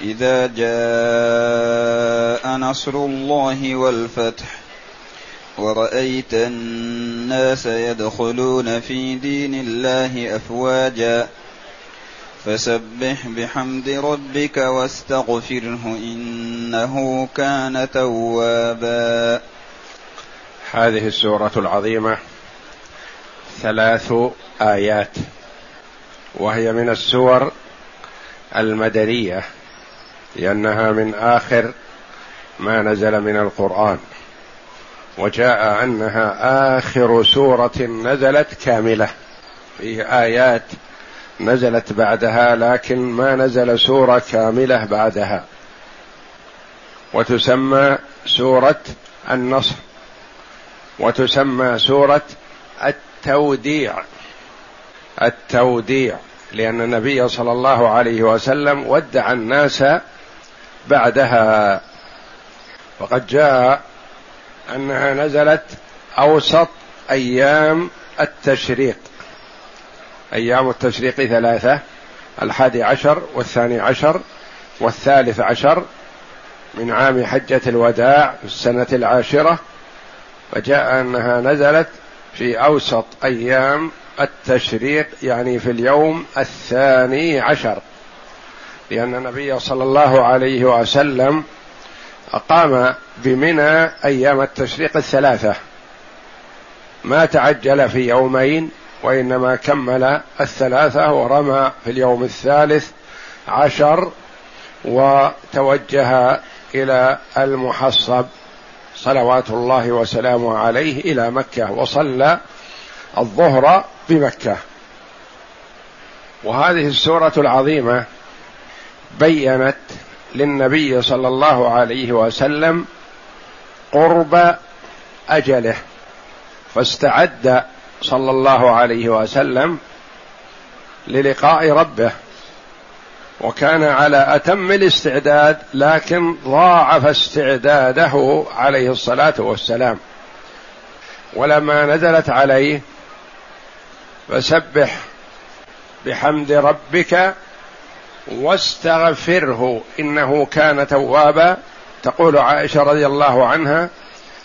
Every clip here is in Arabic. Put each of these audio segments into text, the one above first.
إذا جاء نصر الله والفتح ورأيت الناس يدخلون في دين الله أفواجا فسبح بحمد ربك واستغفره إنه كان توابا. هذه السورة العظيمة ثلاث آيات وهي من السور المدنية. لأنها من آخر ما نزل من القرآن. وجاء أنها آخر سورة نزلت كاملة. فيه آيات نزلت بعدها لكن ما نزل سورة كاملة بعدها. وتسمى سورة النصر. وتسمى سورة التوديع. التوديع لأن النبي صلى الله عليه وسلم ودع الناس بعدها. وقد جاء أنها نزلت أوسط أيام التشريق. أيام التشريق ثلاثة الحادي عشر والثاني عشر والثالث عشر من عام حجة الوداع في السنة العاشرة. فجاء أنها نزلت في أوسط أيام التشريق يعني في اليوم الثاني عشر. لأن النبي صلى الله عليه وسلم أقام بمنى أيام التشريق الثلاثة. ما تعجل في يومين وإنما كمل الثلاثة ورمى في اليوم الثالث عشر وتوجه إلى المحصب صلوات الله وسلامه عليه إلى مكة وصلى الظهر بمكة. وهذه السورة العظيمة بينت للنبي صلى الله عليه وسلم قرب أجله فاستعد صلى الله عليه وسلم للقاء ربه. وكان على أتم الاستعداد لكن ضاعف استعداده عليه الصلاة والسلام. ولما نزلت عليه فسبح بحمد ربك واستغفره إنه كان توابا. تقول عائشة رضي الله عنها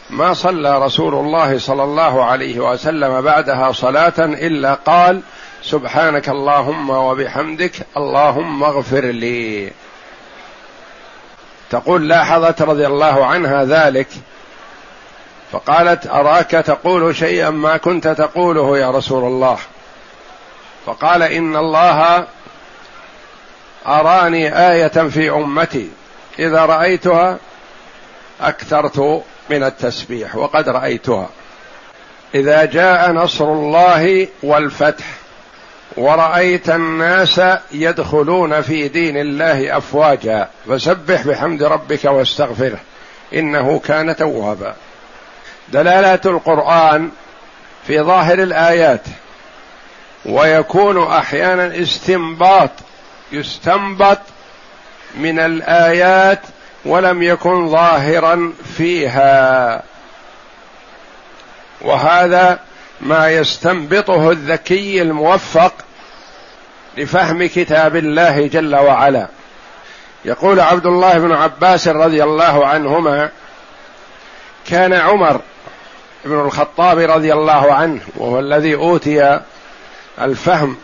ما صلى رسول الله صلى الله عليه وسلم بعدها صلاة إلا قال سبحانك اللهم وبحمدك اللهم اغفر لي. تقول لاحظت رضي الله عنها ذلك فقالت أراك تقول شيئا ما كنت تقوله يا رسول الله؟ فقال إن الله أراني آية في أمتي. إذا رأيتها أكثرت من التسبيح وقد رأيتها. إذا جاء نصر الله والفتح ورأيت الناس يدخلون في دين الله أفواجا فسبح بحمد ربك واستغفره إنه كان توابا. دلالات القرآن في ظاهر الآيات ويكون أحيانا استنباط يستنبط من الآيات ولم يكن ظاهرا فيها. وهذا ما يستنبطه الذكي الموفق لفهم كتاب الله جل وعلا. يقول عبد الله بن عباس رضي الله عنهما كان عمر بن الخطاب رضي الله عنه وهو الذي أوتي الفهم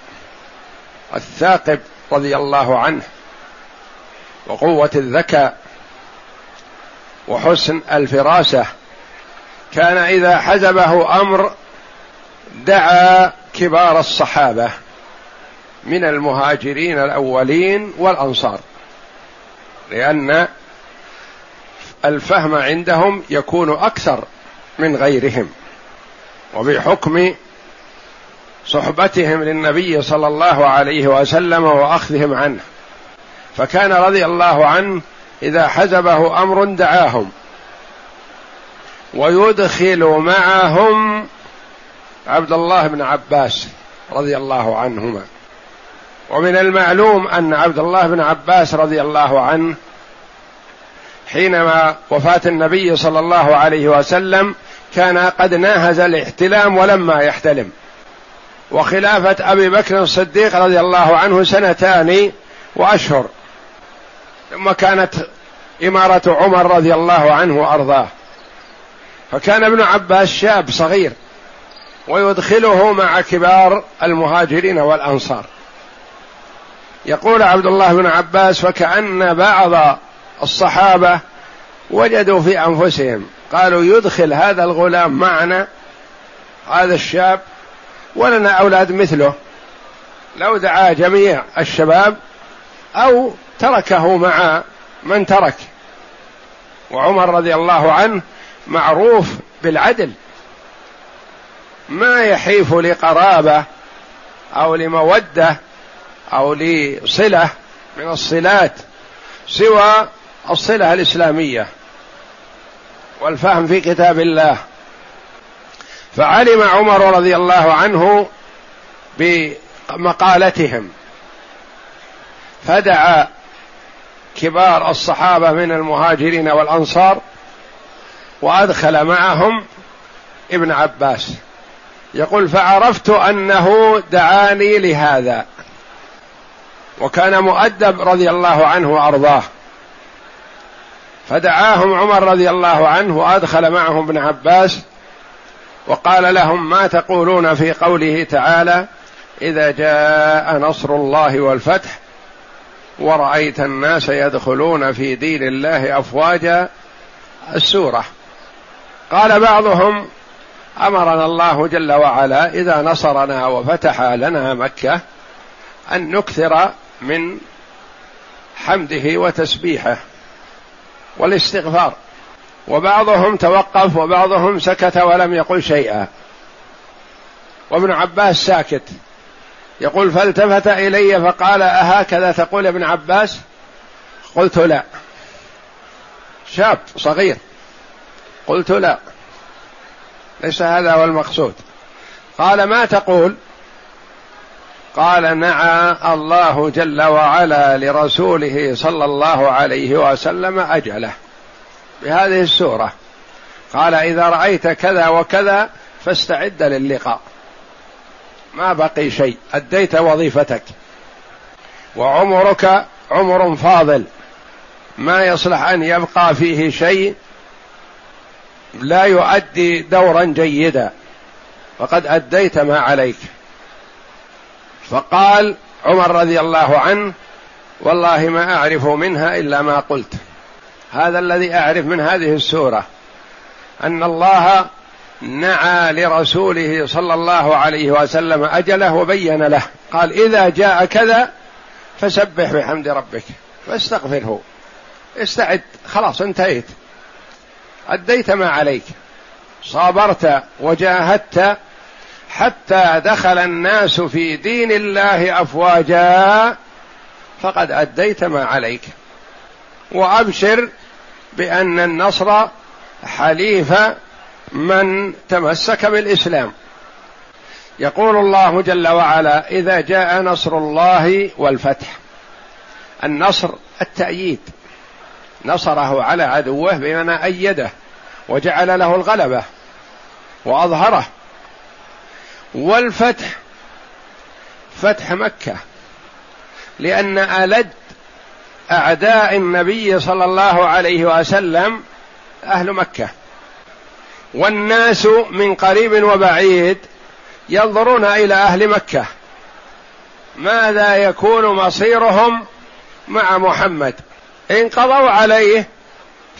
الثاقب رضي الله عنه وقوة الذكاء وحسن الفراسة. كان إذا حزبه أمر دعا كبار الصحابة من المهاجرين الأولين والأنصار لأن الفهم عندهم يكون أكثر من غيرهم وبحكم صحبتهم للنبي صلى الله عليه وسلم وأخذهم عنه. فكان رضي الله عنه إذا حزبه أمر دعاهم. ويدخل معهم عبد الله بن عباس رضي الله عنهما. ومن المعلوم أن عبد الله بن عباس رضي الله عنه حينما وفاة النبي صلى الله عليه وسلم كان قد ناهز الاحتلام ولما يحتلم. وخلافة أبي بكر الصديق رضي الله عنه سنتان وأشهر. ثم كانت إمارة عمر رضي الله عنه وأرضاه. فكان ابن عباس شاب صغير ويدخله مع كبار المهاجرين والأنصار. يقول عبد الله بن عباس فكأن بعض الصحابة وجدوا في أنفسهم قالوا يدخل هذا الغلام معنا هذا الشاب ولنا أولاد مثله. لو دعا جميع الشباب أو تركه مع من ترك. وعمر رضي الله عنه معروف بالعدل. ما يحيف لقرابة أو لمودة أو لصلة من الصلات سوى الصلة الإسلامية. والفهم في كتاب الله. فعلم عمر رضي الله عنه بمقالتهم. فدعا كبار الصحابة من المهاجرين والأنصار وأدخل معهم ابن عباس. يقول فعرفت أنه دعاني لهذا وكان مؤدب رضي الله عنه وأرضاه. فدعاهم عمر رضي الله عنه وأدخل معهم ابن عباس وقال لهم ما تقولون في قوله تعالى إذا جاء نصر الله والفتح ورأيت الناس يدخلون في دين الله أفواجا السورة. قال بعضهم أمرنا الله جل وعلا إذا نصرنا وفتح لنا مكة أن نكثر من حمده وتسبيحه والاستغفار. وبعضهم توقف وبعضهم سكت ولم يقل شيئا. وابن عباس ساكت. يقول فالتفت إلي فقال أهكذا تقول ابن عباس؟ قلت لا. شاب صغير. قلت لا. ليس هذا هو المقصود. قال ما تقول؟ قال نعى الله جل وعلا لرسوله صلى الله عليه وسلم أجله. بهذه السورة. قال إذا رأيت كذا وكذا فاستعد للقاء. ما بقي شيء. أديت وظيفتك. وعمرك عمر فاضل. ما يصلح أن يبقى فيه شيء لا يؤدي دورا جيدا. فقد أديت ما عليك. فقال عمر رضي الله عنه والله ما أعرف منها إلا ما قلت. هذا الذي أعرف من هذه السورة أن الله نعى لرسوله صلى الله عليه وسلم أجله وبين له. قال إذا جاء كذا فسبح بحمد ربك فاستغفره استعد. خلاص انتهيت. أديت ما عليك. صابرت وجاهدت حتى دخل الناس في دين الله أفواجا فقد أديت ما عليك. وأبشر بأن النصر حليف من تمسك بالإسلام. يقول الله جل وعلا إذا جاء نصر الله والفتح. النصر التأييد. نصره على عدوه بمعنى أيده وجعل له الغلبة وأظهره. والفتح فتح مكة. لأن ألد أعداء النبي صلى الله عليه وسلم أهل مكة. والناس من قريب وبعيد ينظرون إلى أهل مكة. ماذا يكون مصيرهم مع محمد؟ إن قضوا عليه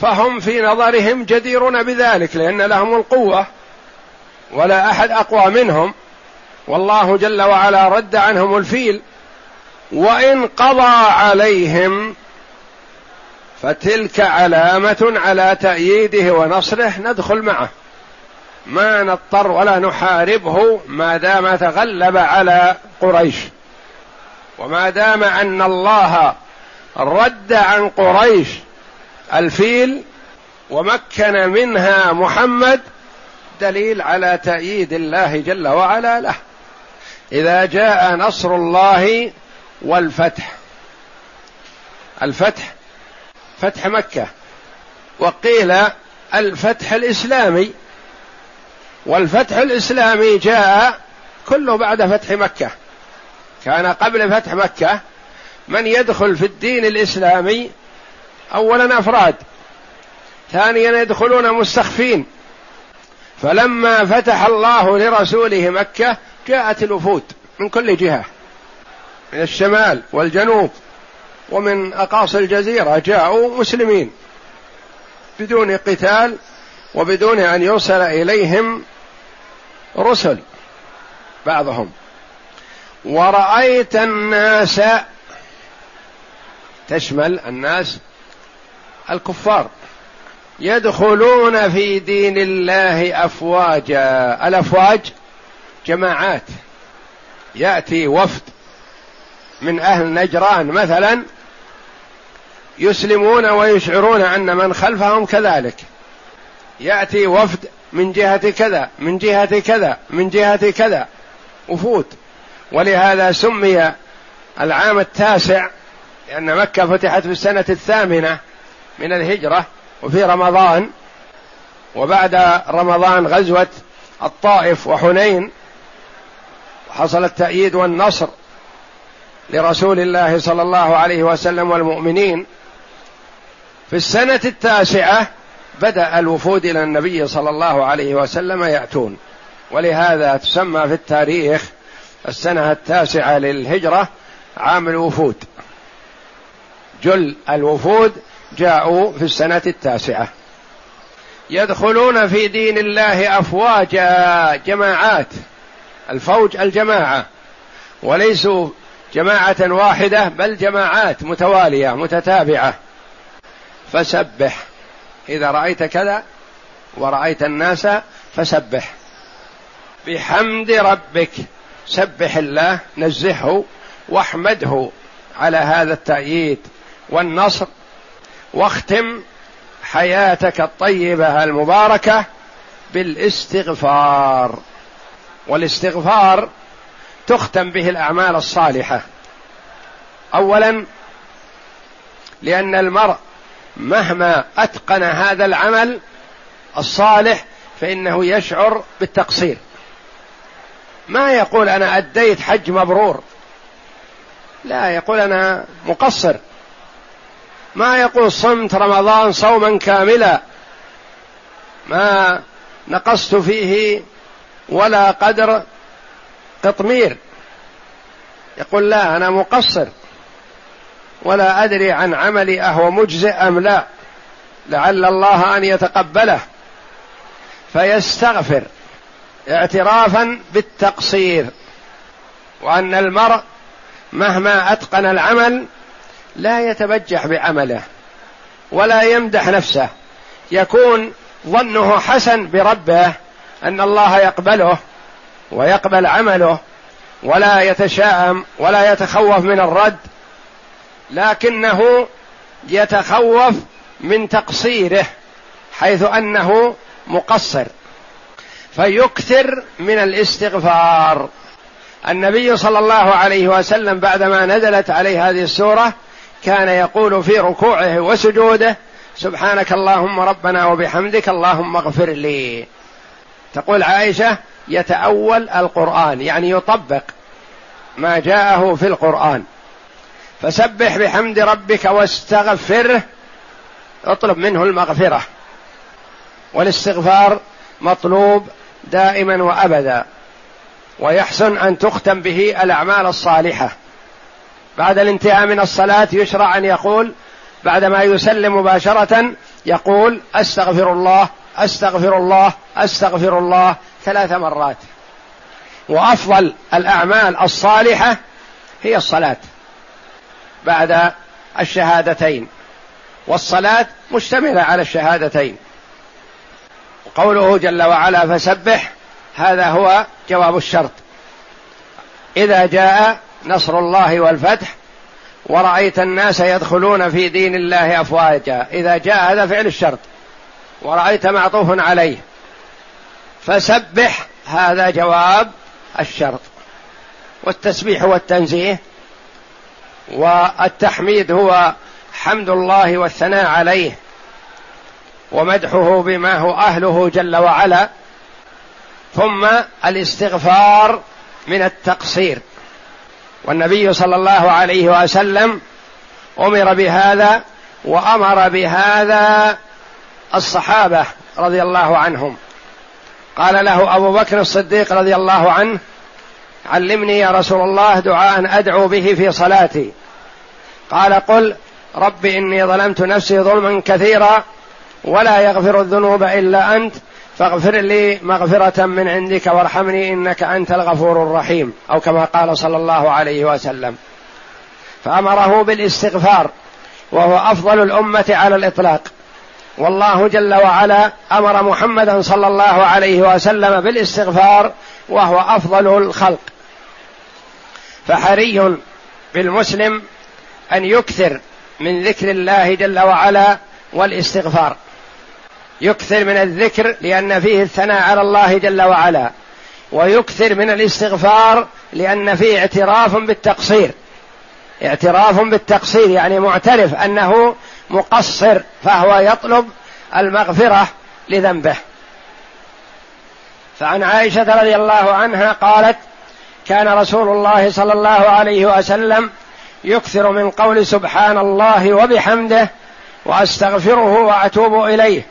فهم في نظرهم جديرون بذلك لأن لهم القوة ولا أحد أقوى منهم. والله جل وعلا رد عنهم الفيل. وإن قضى عليهم فتلك علامة على تأييده ونصره ندخل معه. ما نضطر ولا نحاربه ما دام تغلب على قريش. وما دام أن الله رد عن قريش الفيل ومكن منها محمد دليل على تأييد الله جل وعلا له. إذا جاء نصر الله والفتح. الفتح فتح مكة. وقيل الفتح الإسلامي. والفتح الإسلامي جاء كله بعد فتح مكة. كان قبل فتح مكة من يدخل في الدين الإسلامي أولا أفراد ثانيا يدخلون مستخفين. فلما فتح الله لرسوله مكة جاءت الوفود من كل جهة. من الشمال والجنوب ومن أقاصي الجزيرة جاءوا مسلمين بدون قتال وبدون أن يرسل إليهم رسل بعضهم. ورأيت الناس تشمل الناس الكفار يدخلون في دين الله أفواجا. الأفواج جماعات يأتي وفد من أهل نجران مثلا يسلمون ويشعرون أن من خلفهم كذلك. يأتي وفد من جهة كذا من جهة كذا من جهة كذا وفود ولهذا سمي العام التاسع لأن مكة فتحت في السنة الثامنة من الهجرة وفي رمضان. وبعد رمضان غزوة الطائف وحنين وحصل التأييد والنصر. لرسول الله صلى الله عليه وسلم والمؤمنين في السنة التاسعة بدأ الوفود إلى النبي صلى الله عليه وسلم يأتون. ولهذا تسمى في التاريخ السنة التاسعة للهجرة عام الوفود. جل الوفود جاءوا في السنة التاسعة. يدخلون في دين الله أفواجا جماعات. الفوج الجماعة. وليسوا جماعة واحدة بل جماعات متوالية متتابعة. فسبح. إذا رأيت كذا ورأيت الناس فسبح. بحمد ربك. سبح الله نزهه واحمده على هذا التأييد والنصر. واختم حياتك الطيبة المباركة بالإستغفار. والاستغفار تختم به الأعمال الصالحة. اولا لأن المرء مهما أتقن هذا العمل الصالح فإنه يشعر بالتقصير. ما يقول أنا أديت حج مبرور. لا يقول أنا مقصر. ما يقول صمت رمضان صوما كاملا. ما نقصت فيه ولا قدر قطمير يقول لا أنا مقصر. ولا أدري عن عملي أهو مجزئ أم لا. لعل الله أن يتقبله. فيستغفر اعترافا بالتقصير. وأن المرء مهما أتقن العمل لا يتبجح بعمله ولا يمدح نفسه. يكون ظنه حسن بربه أن الله يقبله ويقبل عمله ولا يتشاءم ولا يتخوف من الرد لكنه يتخوف من تقصيره حيث أنه مقصر. فيكثر من الاستغفار. النبي صلى الله عليه وسلم بعدما نزلت عليه هذه السورة كان يقول في ركوعه وسجوده سبحانك اللهم ربنا وبحمدك اللهم اغفر لي. تقول عائشة يتأول القرآن يعني يطبق ما جاءه في القرآن. فسبح بحمد ربك واستغفره اطلب منه المغفرة. والاستغفار مطلوب دائما وأبدا. ويحسن أن تختم به الأعمال الصالحة. بعد الانتهاء من الصلاة يشرع أن يقول بعدما يسلم مباشرة يقول أستغفر الله أستغفر الله أستغفر الله ثلاث مرات. وأفضل الأعمال الصالحة هي الصلاة بعد الشهادتين. والصلاة مشتملة على الشهادتين. قوله جل وعلا فسبح هذا هو جواب الشرط. إذا جاء نصر الله والفتح ورأيت الناس يدخلون في دين الله أفواجا. إذا جاء هذا فعل الشرط. ورأيت معطوف عليه. فسبح هذا جواب الشرط. والتسبيح والتنزيه والتحميد هو حمد الله والثناء عليه ومدحه بما هو أهله جل وعلا ثم الاستغفار من التقصير. والنبي صلى الله عليه وسلم أمر بهذا وأمر بهذا الصحابة رضي الله عنهم. قال له أبو بكر الصديق رضي الله عنه علمني يا رسول الله دعاء أدعو به في صلاتي. قال قل رب إني ظلمت نفسي ظلما كثيرا ولا يغفر الذنوب إلا أنت فاغفر لي مغفرة من عندك وارحمني إنك أنت الغفور الرحيم أو كما قال صلى الله عليه وسلم. فأمره بالإستغفار وهو أفضل الأمة على الإطلاق. والله جل وعلا أمر محمدا صلى الله عليه وسلم بالاستغفار وهو أفضل الخلق. فحري بالمسلم أن يكثر من ذكر الله جل وعلا والاستغفار. يكثر من الذكر لأن فيه الثناء على الله جل وعلا. ويكثر من الاستغفار لأن فيه اعتراف بالتقصير. اعتراف بالتقصير يعني معترف أنه مقصر فهو يطلب المغفرة لذنبه. فعن عائشة رضي الله عنها قالت كان رسول الله صلى الله عليه وسلم يكثر من قول سبحان الله وبحمده وأستغفره وأتوب إليه.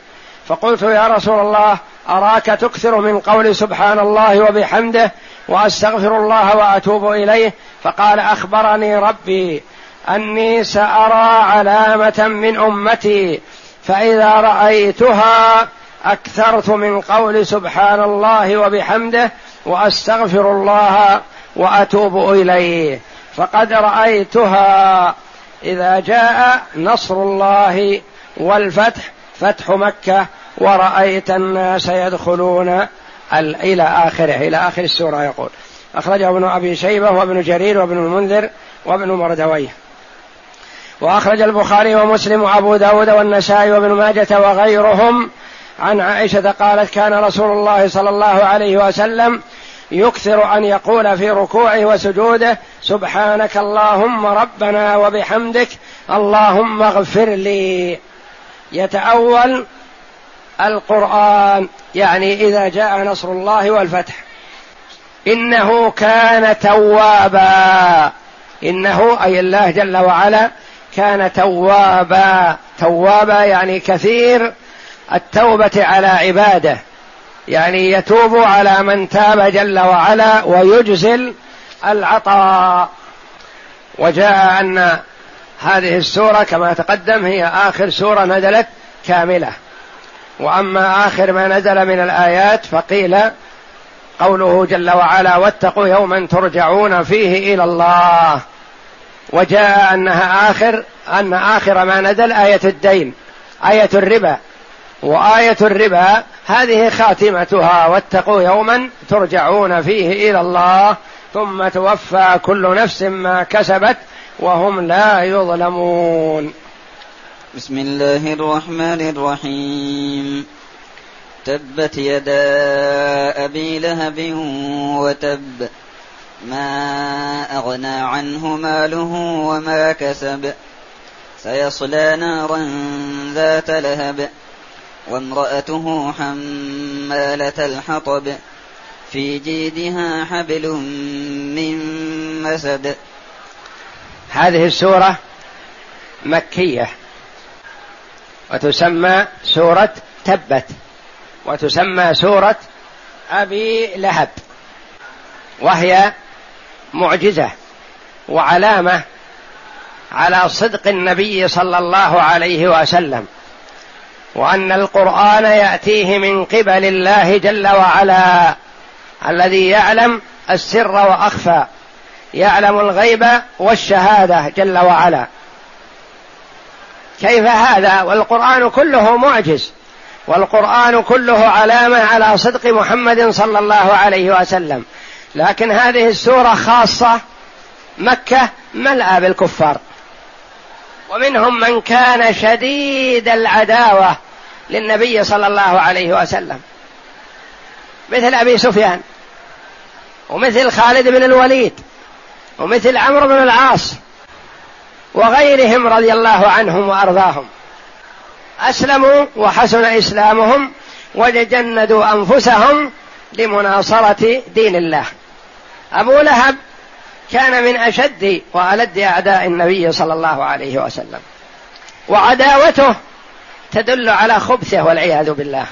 فقلت يا رسول الله أراك تكثر من قول سبحان الله وبحمده وأستغفر الله وأتوب إليه؟ فقال أخبرني ربي أني سأرى علامة من أمتي فإذا رأيتها أكثرت من قول سبحان الله وبحمده وأستغفر الله وأتوب إليه. فقد رأيتها إذا جاء نصر الله والفتح فتح مكة ورأيت الناس يدخلون إلى آخره إلى آخر السورة يقول. أخرجه ابن أبي شيبة وابن جرير وابن المنذر وابن مردويه. وأخرج البخاري ومسلم وأبو داود والنسائي وابن ماجة وغيرهم عن عائشة قالت كان رسول الله صلى الله عليه وسلم يكثر أن يقول في ركوعه وسجوده سبحانك اللهم ربنا وبحمدك اللهم اغفر لي. يتأول القرآن يعني إذا جاء نصر الله والفتح. إنه كان توابا. إنه أي الله جل وعلا كان توابا. توابا يعني كثير التوبة على عباده. يعني يتوب على من تاب جل وعلا ويجزل العطاء. وجاء أن هذه السورة كما تقدم هي آخر سورة نزلت كاملة. وأما آخر ما نزل من الآيات فقيل قوله جل وعلا واتقوا يوما ترجعون فيه إلى الله. وجاء أنها اخر أن آخر ما نزل آية الدين آية الربا. وآية الربا هذه خاتمتها واتقوا يوما ترجعون فيه إلى الله ثم توفى كل نفس ما كسبت وهم لا يظلمون. بسم الله الرحمن الرحيم. تبت يدا أبي لهب وتب ما أغنى عنه ماله وما كسب. سيصلى نارا ذات لهب. وامرأته حمالة الحطب. في جيدها حبل من مسد هذه السورة مكية. وتسمى سورة تبت. وتسمى سورة أبي لهب. وهي معجزة وعلامة على صدق النبي صلى الله عليه وسلم وأن القرآن يأتيه من قبل الله جل وعلا الذي يعلم السر وأخفى يعلم الغيب والشهادة جل وعلا. كيف هذا؟ والقرآن كله معجز والقرآن كله علامة على صدق محمد صلى الله عليه وسلم. لكن هذه السورة خاصة مكة ملأى بالكفار. ومنهم من كان شديد العداوة للنبي صلى الله عليه وسلم. مثل أبي سفيان ومثل خالد بن الوليد ومثل عمرو بن العاص وغيرهم رضي الله عنهم وأرضاهم. أسلموا وحسن إسلامهم وجندوا أنفسهم لمناصرة دين الله. أبو لهب كان من أشد وألد أعداء النبي صلى الله عليه وسلم. وعداوته تدل على خبثه والعياذ بالله.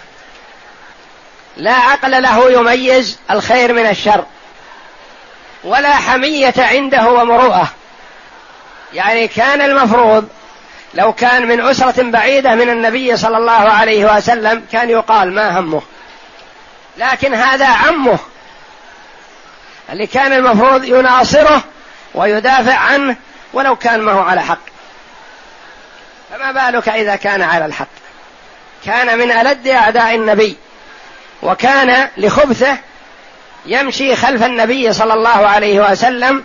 لا عقل له يميز الخير من الشر. ولا حمية عنده ومروءة. يعني كان المفروض لو كان من أسرة بعيدة من النبي صلى الله عليه وسلم كان يقال ما همه. لكن هذا عمه. اللي كان المفروض يناصره ويدافع عنه ولو كان ما هو على حق. فما بالك إذا كان على الحق؟ كان من ألد أعداء النبي وكان لخبثه يمشي خلف النبي صلى الله عليه وسلم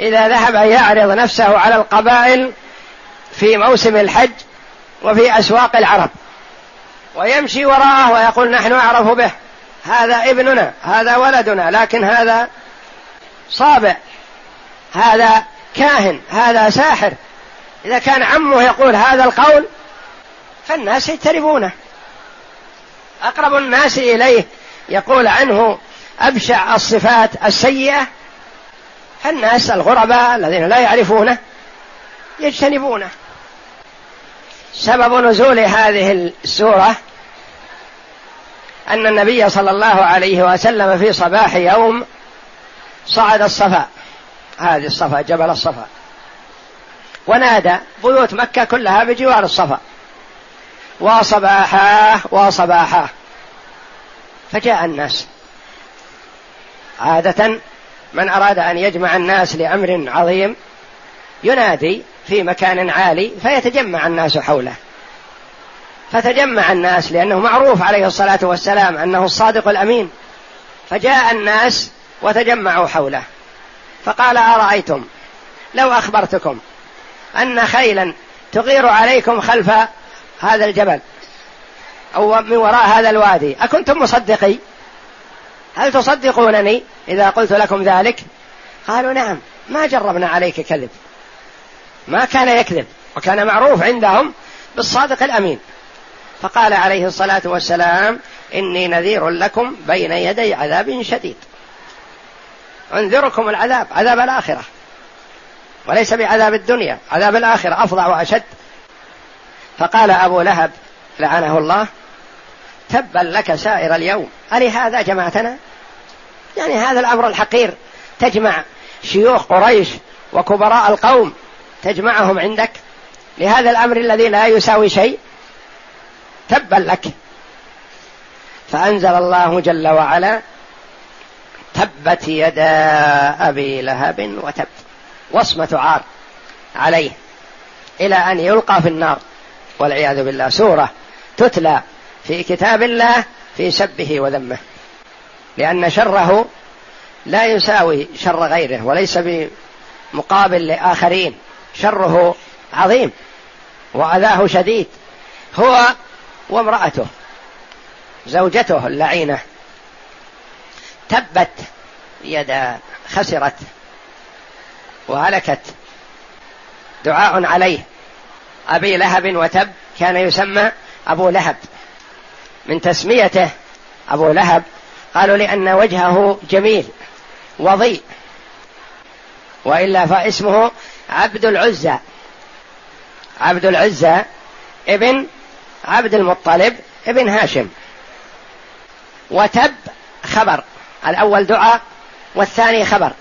إذا ذهب يعرض نفسه على القبائل في موسم الحج وفي أسواق العرب. ويمشي وراءه ويقول نحن أعرف به هذا ابننا هذا ولدنا لكن هذا صابع. هذا كاهن هذا ساحر. إذا كان عمه يقول هذا القول فالناس يجتنبونه أقرب الناس إليه يقول عنه أبشع الصفات السيئة فالناس الغرباء الذين لا يعرفونه يجتنبونه. سبب نزول هذه السورة أن النبي صلى الله عليه وسلم في صباح يوم صعد الصفا. هذه الصفا جبل الصفا. ونادى بيوت مكة كلها بجوار الصفا. وصباحاه وصباحاه فجاء الناس. عادة من أراد أن يجمع الناس لأمر عظيم ينادي في مكان عالي فيتجمع الناس حوله. فتجمع الناس لأنه معروف عليه الصلاة والسلام أنه الصادق الأمين. فجاء الناس وتجمعوا حوله. فقال أرأيتم؟ لو أخبرتكم أن خيلا تغير عليكم خلف هذا الجبل أو من وراء هذا الوادي أكنتم مصدقي؟ هل تصدقونني إذا قلت لكم ذلك؟ قالوا نعم ما جربنا عليك كذب. ما كان يكذب وكان معروف عندهم بالصادق الأمين. فقال عليه الصلاة والسلام إني نذير لكم بين يدي عذاب شديد. انذركم العذاب عذاب الآخرة. وليس بعذاب الدنيا عذاب الآخرة أفظع وأشد. فقال أبو لهب لعنه الله تبا لك سائر اليوم. ألهذا جمعتنا يعني هذا الأمر الحقير. تجمع شيوخ قريش وكبراء القوم تجمعهم عندك. لهذا الأمر الذي لا يساوي شيء. تبا لك. فأنزل الله جل وعلا تبت يدا أبي لهب وتب وصمة عار عليه إلى أن يلقى في النار. والعياذ بالله سورة تتلى في كتاب الله في سبه وذمه. لأن شره لا يساوي شر غيره وليس بمقابل لآخرين. شره عظيم وأذاه شديد. هو وامرأته زوجته اللعينة. تبت يدا خسرت وهلكت. دعاء عليه. أبي لهب وتب كان يسمى أبو لهب. من تسميته أبو لهب قالوا لأن وجهه جميل وضيء. وإلا فاسمه عبد العزى. عبد العزى ابن عبد المطلب ابن هاشم. وتب خبر. الأول دعاء والثاني خبر.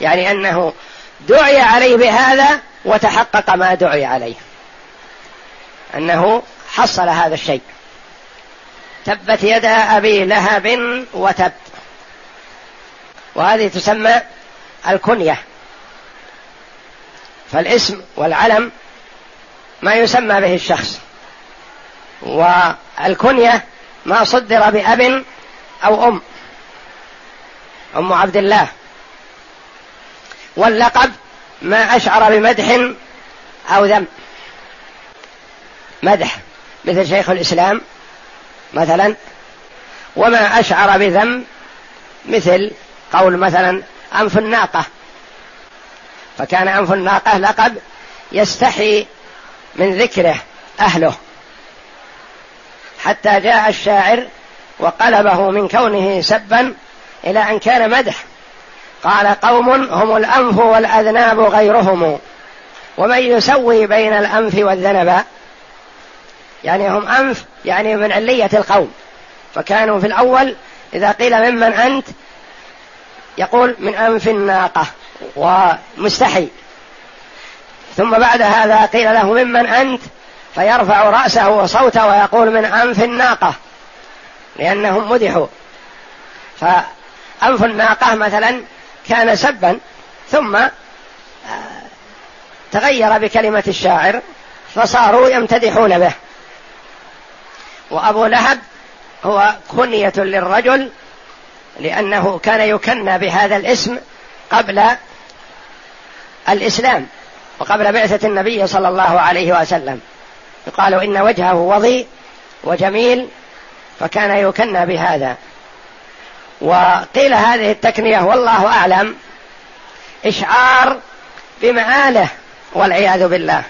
يعني أنه دعي عليه بهذا وتحقق ما دعي عليه. أنه حصل هذا الشيء. تبت يدا أبي لهب وتب. وهذه تسمى الكنية. فالاسم والعلم ما يسمى به الشخص. والكنية ما صدر بأب أو أم. أم عبد الله. واللقب ما أشعر بمدح أو ذم. مدح مثل شيخ الإسلام مثلا. وما أشعر بذم مثل قول مثلا أنف الناقة. فكان أنف الناقة لقب يستحي من ذكره أهله. حتى جاء الشاعر وقلبه من كونه سبا إلى أن كان مدح. قال قوم هم الأنف والأذناب غيرهم. ومن يسوي بين الأنف والذنب يعني هم أنف يعني من علية القوم. فكانوا في الأول إذا قيل ممن أنت يقول من أنف الناقة ومستحي. ثم بعد هذا قيل له ممن أنت فيرفع رأسه وصوته ويقول من أنف الناقة لأنهم مدحوا. فأنف الناقة مثلا كان سبا ثم آه، تغير بكلمة الشاعر فصاروا يمتدحون به. وأبو لهب هو كنية للرجل لأنه كان يكنى بهذا الاسم قبل الإسلام وقبل بعثة النبي صلى الله عليه وسلم. يقال إن وجهه وضيء وجميل فكان يكنى بهذا. وقيل هذه التكنية والله أعلم. إشعار بمآله والعياذ بالله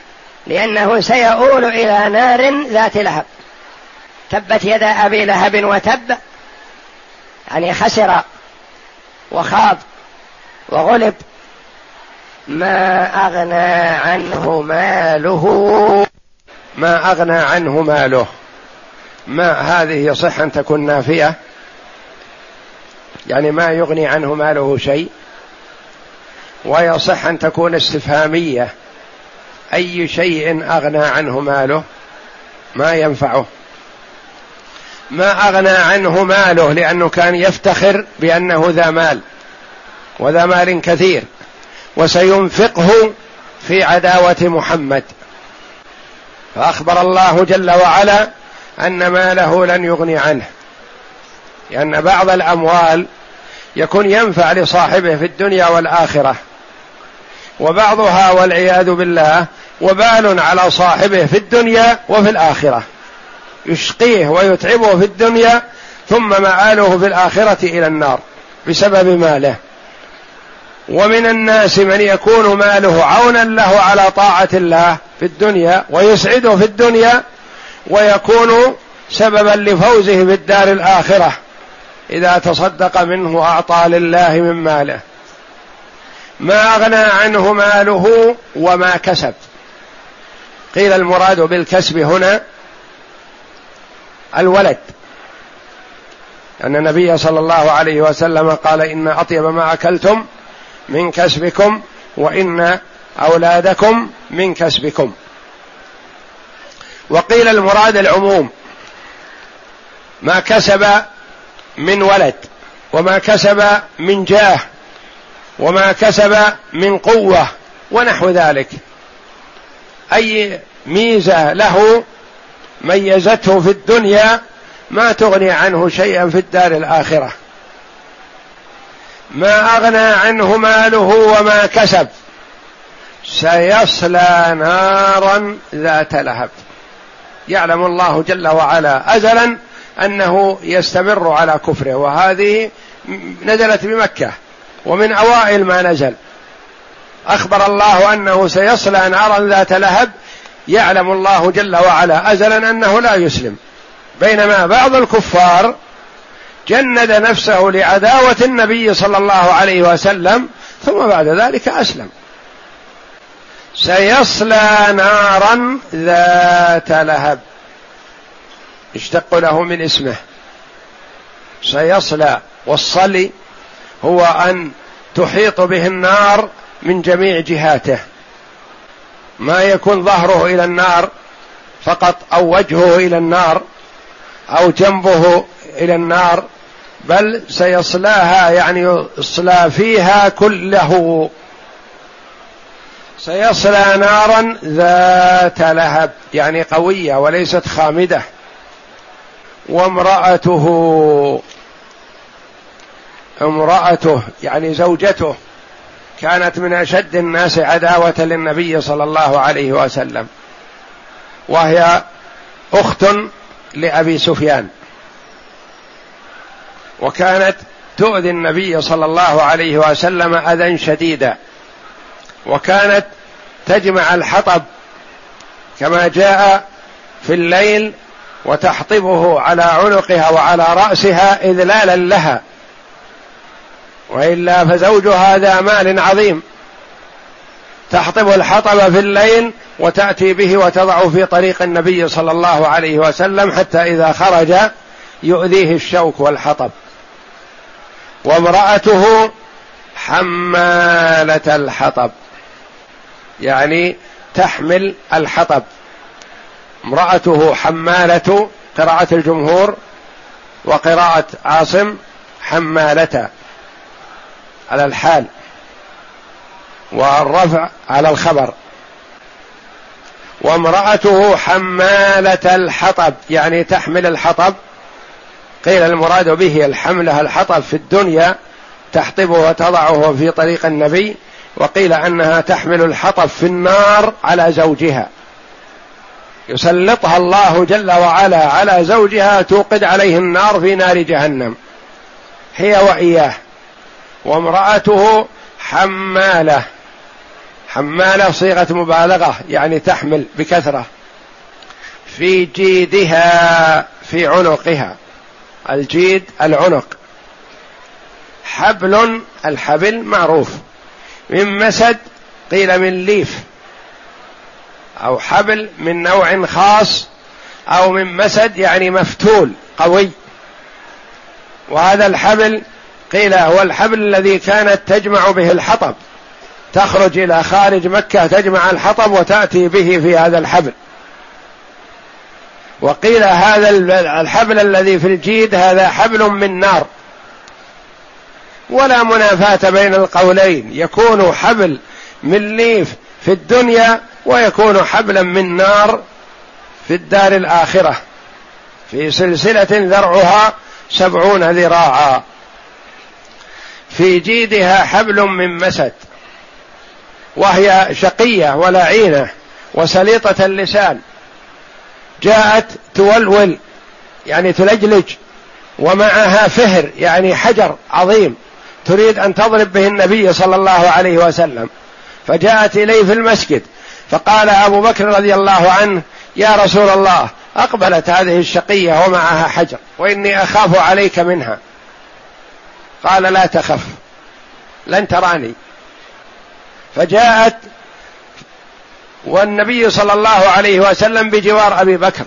لأنه سيؤول إلى نار ذات لهب. تبت يدا أبي لهب وتب يعني خسر وخاب وغلب. ما أغنى عنه ماله ما أغنى عنه ماله. ما هذه يصح أن تكون نافية؟ يعني ما يغني عنه ماله شيء. ويصح أن تكون استفهامية. أي شيء أغنى عنه ماله ما ينفعه. ما أغنى عنه ماله لأنه كان يفتخر بأنه ذا مال. وذا مال كثير. وسينفقه في عداوة محمد. فأخبر الله جل وعلا أن ماله لن يغني عنه. لأن بعض الأموال يكون ينفع لصاحبه في الدنيا والآخرة. وبعضها والعياذ بالله وبال على صاحبه في الدنيا وفي الآخرة. يشقيه ويتعبه في الدنيا ثم مآله في الآخرة إلى النار بسبب ماله. ومن الناس من يكون ماله عونا له على طاعة الله في الدنيا ويسعده في الدنيا ويكون سببا لفوزه في الدار الآخرة. إذا تصدق منه وأعطى لله من ماله. ما أغنى عنه ماله وما كسب. قيل المراد بالكسب هنا الولد. أن النبي صلى الله عليه وسلم قال إن أطيب ما أكلتم من كسبكم وإن أولادكم من كسبكم. وقيل المراد العموم. ما كسب من ولد وما كسب من جاه وما كسب من قوة ونحو ذلك. أي ميزة له ميزته في الدنيا ما تغني عنه شيئا في الدار الآخرة. ما أغنى عنه ماله وما كسب سيصلى نارا ذات لهب. يعلم الله جل وعلا ازلا أنه يستمر على كفره وهذه نزلت بمكة ومن أوائل ما نزل. أخبر الله أنه سيصلى نارا ذات لهب يعلم الله جل وعلا ازلا أنه لا يسلم. بينما بعض الكفار جند نفسه لعداوة النبي صلى الله عليه وسلم ثم بعد ذلك أسلم. سيصلى نارا ذات لهب. اشتق له من اسمه. سيصلى والصلي هو أن تحيط به النار من جميع جهاته. ما يكون ظهره إلى النار فقط أو وجهه إلى النار أو جنبه إلى النار بل سيصلاها يعني يصلى فيها كله. سيصلى نارا ذات لهب يعني قوية وليست خامدة. وامرأته امرأته يعني زوجته كانت من أشد الناس عداوة للنبي صلى الله عليه وسلم وهي أخت لأبي سفيان وكانت تؤذي النبي صلى الله عليه وسلم أذى شديدا وكانت تجمع الحطب كما جاء في الليل وتحطبه على عنقها وعلى رأسها إذلالا لها. وإلا فزوجها ذا مال عظيم. تحطب الحطب في الليل وتأتي به وتضع في طريق النبي صلى الله عليه وسلم حتى إذا خرج يؤذيه الشوك والحطب. وامرأته حمالة الحطب. يعني تحمل الحطب. امرأته حمالة قراءة الجمهور وقراءة عاصم حمالة على الحال والرفع على الخبر. وامرأته حمالة الحطب يعني تحمل الحطب. قيل المراد به الحملة الحطب في الدنيا تحطبه وتضعه في طريق النبي وقيل أنها تحمل الحطب في النار على زوجها. يسلطها الله جل وعلا على زوجها توقد عليه النار في نار جهنم. هي وإياه. وامرأته حمالة. حمالة صيغة مبالغة يعني تحمل بكثرة. في جيدها في عنقها. الجيد العنق. حبل الحبل معروف. من مسد قيل من ليف. أو حبل من نوع خاص أو من مسد يعني مفتول قوي. وهذا الحبل قيل هو الحبل الذي كانت تجمع به الحطب. تخرج إلى خارج مكة تجمع الحطب وتأتي به في هذا الحبل. وقيل هذا الحبل الذي في الجيد هذا حبل من نار. ولا منافاة بين القولين. يكون حبل من ليف في الدنيا ويكون حبلا من نار في الدار الآخرة. في سلسلة ذرعها سبعون ذراعا. في جيدها حبل من مسد. وهي شقية ولعينة وسليطة اللسان. جاءت تولول يعني تلجلج ومعها فهر يعني حجر عظيم تريد أن تضرب به النبي صلى الله عليه وسلم. فجاءت إليه في المسجد فقال أبو بكر رضي الله عنه يا رسول الله أقبلت هذه الشقية ومعها حجر وإني أخاف عليك منها. قال لا تخف لن تراني. فجاءت والنبي صلى الله عليه وسلم بجوار أبي بكر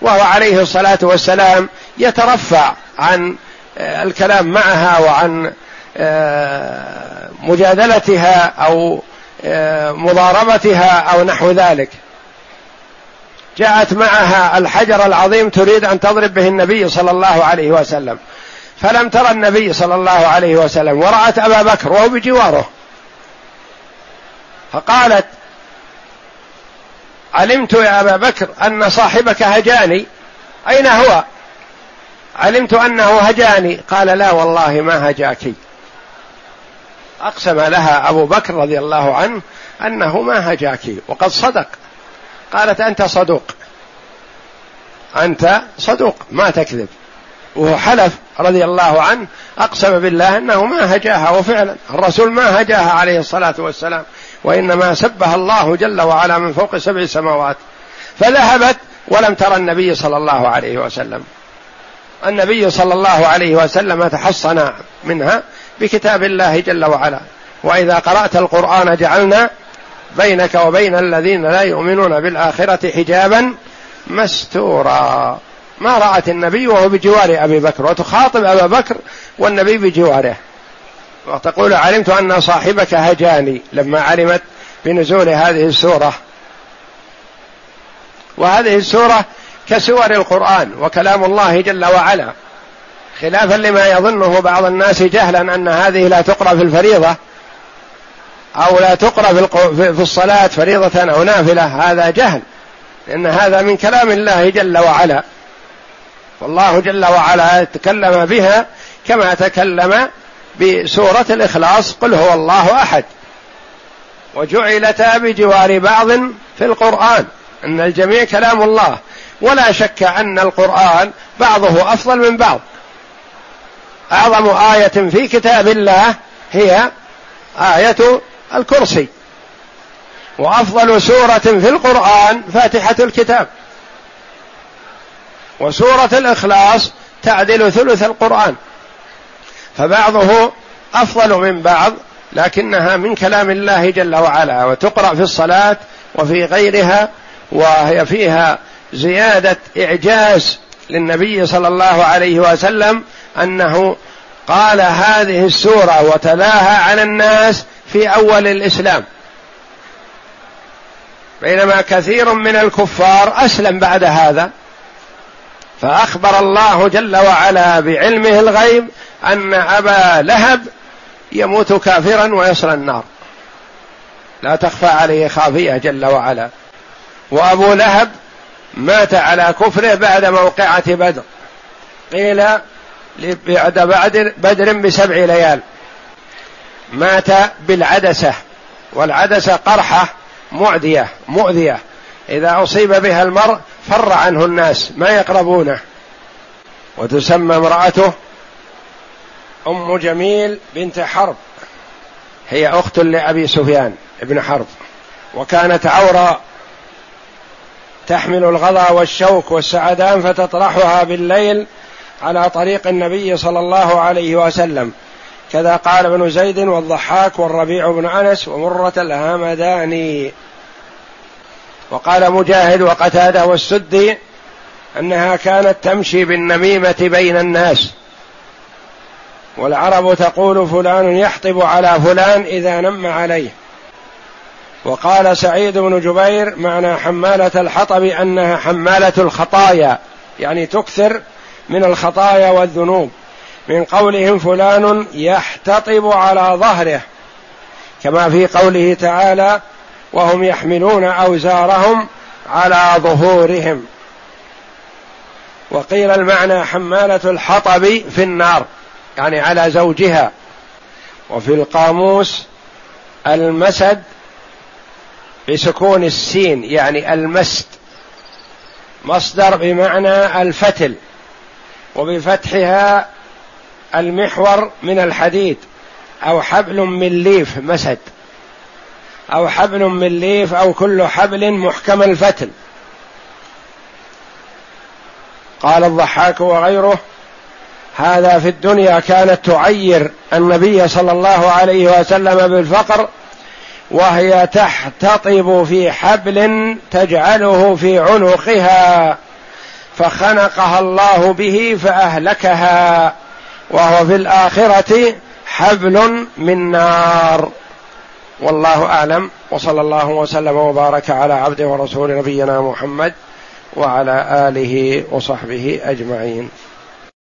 وهو عليه الصلاة والسلام يترفع عن آه، الكلام معها وعن آه، مجادلتها أو مضاربتها أو نحو ذلك. جاءت معها الحجر العظيم تريد أن تضرب به النبي صلى الله عليه وسلم. فلم ترى النبي صلى الله عليه وسلم ورأت أبا بكر وهو بجواره. فقالت علمت يا أبا بكر أن صاحبك هجاني. أين هو؟ علمت أنه هجاني. قال لا والله ما هجاك أقسم لها أبو بكر رضي الله عنه أنه ما هجاك وقد صدق. قالت أنت صدوق. أنت صدوق ما تكذب. وهو حلف رضي الله عنه أقسم بالله أنه ما هجاها وفعلا الرسول ما هجاها عليه الصلاة والسلام وإنما سبها الله جل وعلا من فوق سبع سماوات. فذهبت ولم ترى النبي صلى الله عليه وسلم. النبي صلى الله عليه وسلم تحصن منها بكتاب الله جل وعلا. وإذا قرأت القرآن جعلنا بينك وبين الذين لا يؤمنون بالآخرة حجابا مستورا. ما رأت النبي وهو بجوار أبي بكر وتخاطب أبا بكر والنبي بجواره. وتقول علمت أن صاحبك هجاني لما علمت بنزول هذه السورة. وهذه السورة كسور القرآن وكلام الله جل وعلا. خلافا لما يظنه بعض الناس جهلا أن هذه لا تقرأ في الفريضة أو لا تقرأ في الصلاة فريضة أو نافلة هذا جهل لأن هذا من كلام الله جل وعلا. والله جل وعلا تكلم بها كما تكلم بسورة الإخلاص قل هو الله أحد. وجعلتا بجوار بعض في القرآن أن الجميع كلام الله. ولا شك أن القرآن بعضه أفضل من بعض. أعظم آية في كتاب الله هي آية الكرسي. وأفضل سورة في القرآن فاتحة الكتاب. وسورة الإخلاص تعدل ثلث القرآن. فبعضه أفضل من بعض لكنها من كلام الله جل وعلا وتقرأ في الصلاة وفي غيرها وهي فيها زيادة إعجاز للنبي صلى الله عليه وسلم أنه قال هذه السورة وتلاها على الناس في أول الإسلام. بينما كثير من الكفار أسلم بعد هذا. فأخبر الله جل وعلا بعلمه الغيب أن أبا لهب يموت كافرا ويصل النار. لا تخفى عليه خافية جل وعلا. وأبو لهب مات على كفره بعد موقعة بدر. قيل بعد بدر, بسبع ليال. مات بالعدسة. والعدسة قرحة معدية مؤذية إذا أصيب بها المرء فر عنه الناس. ما يقربونه. وتسمى امرأته أم جميل بنت حرب. هي أخت لأبي سفيان بن حرب. وكانت عورا تحمل الغضا والشوك والسعدان فتطرحها بالليل على طريق النبي صلى الله عليه وسلم. كذا قال ابن زيد والضحاك والربيع بن أنس ومرة الهمداني. وقال مجاهد وقتادة والسدي أنها كانت تمشي بالنميمة بين الناس. والعرب تقول فلان يحطب على فلان إذا نم عليه. وقال سعيد بن جبير معنى حمالة الحطب أنها حمالة الخطايا يعني تكثر من الخطايا والذنوب. من قولهم فلان يحتطب على ظهره. كما في قوله تعالى وهم يحملون أوزارهم على ظهورهم. وقيل المعنى حمالة الحطب في النار يعني على زوجها. وفي القاموس المسد بسكون السين يعني المسد مصدر بمعنى الفتل. وبفتحها المحور من الحديد أو حبل من ليف مسد أو حبل من ليف أو كل حبل محكم الفتل قال الضحاك وغيره هذا في الدنيا كانت تعير النبي صلى الله عليه وسلم بالفقر وهي تحتطب في حبل تجعله في عنقها. فخنقها الله به فأهلكها وهو في الآخرة حبل من نار. والله أعلم وصلى الله وسلم وبارك على عبده ورسول نبينا محمد وعلى آله وصحبه أجمعين.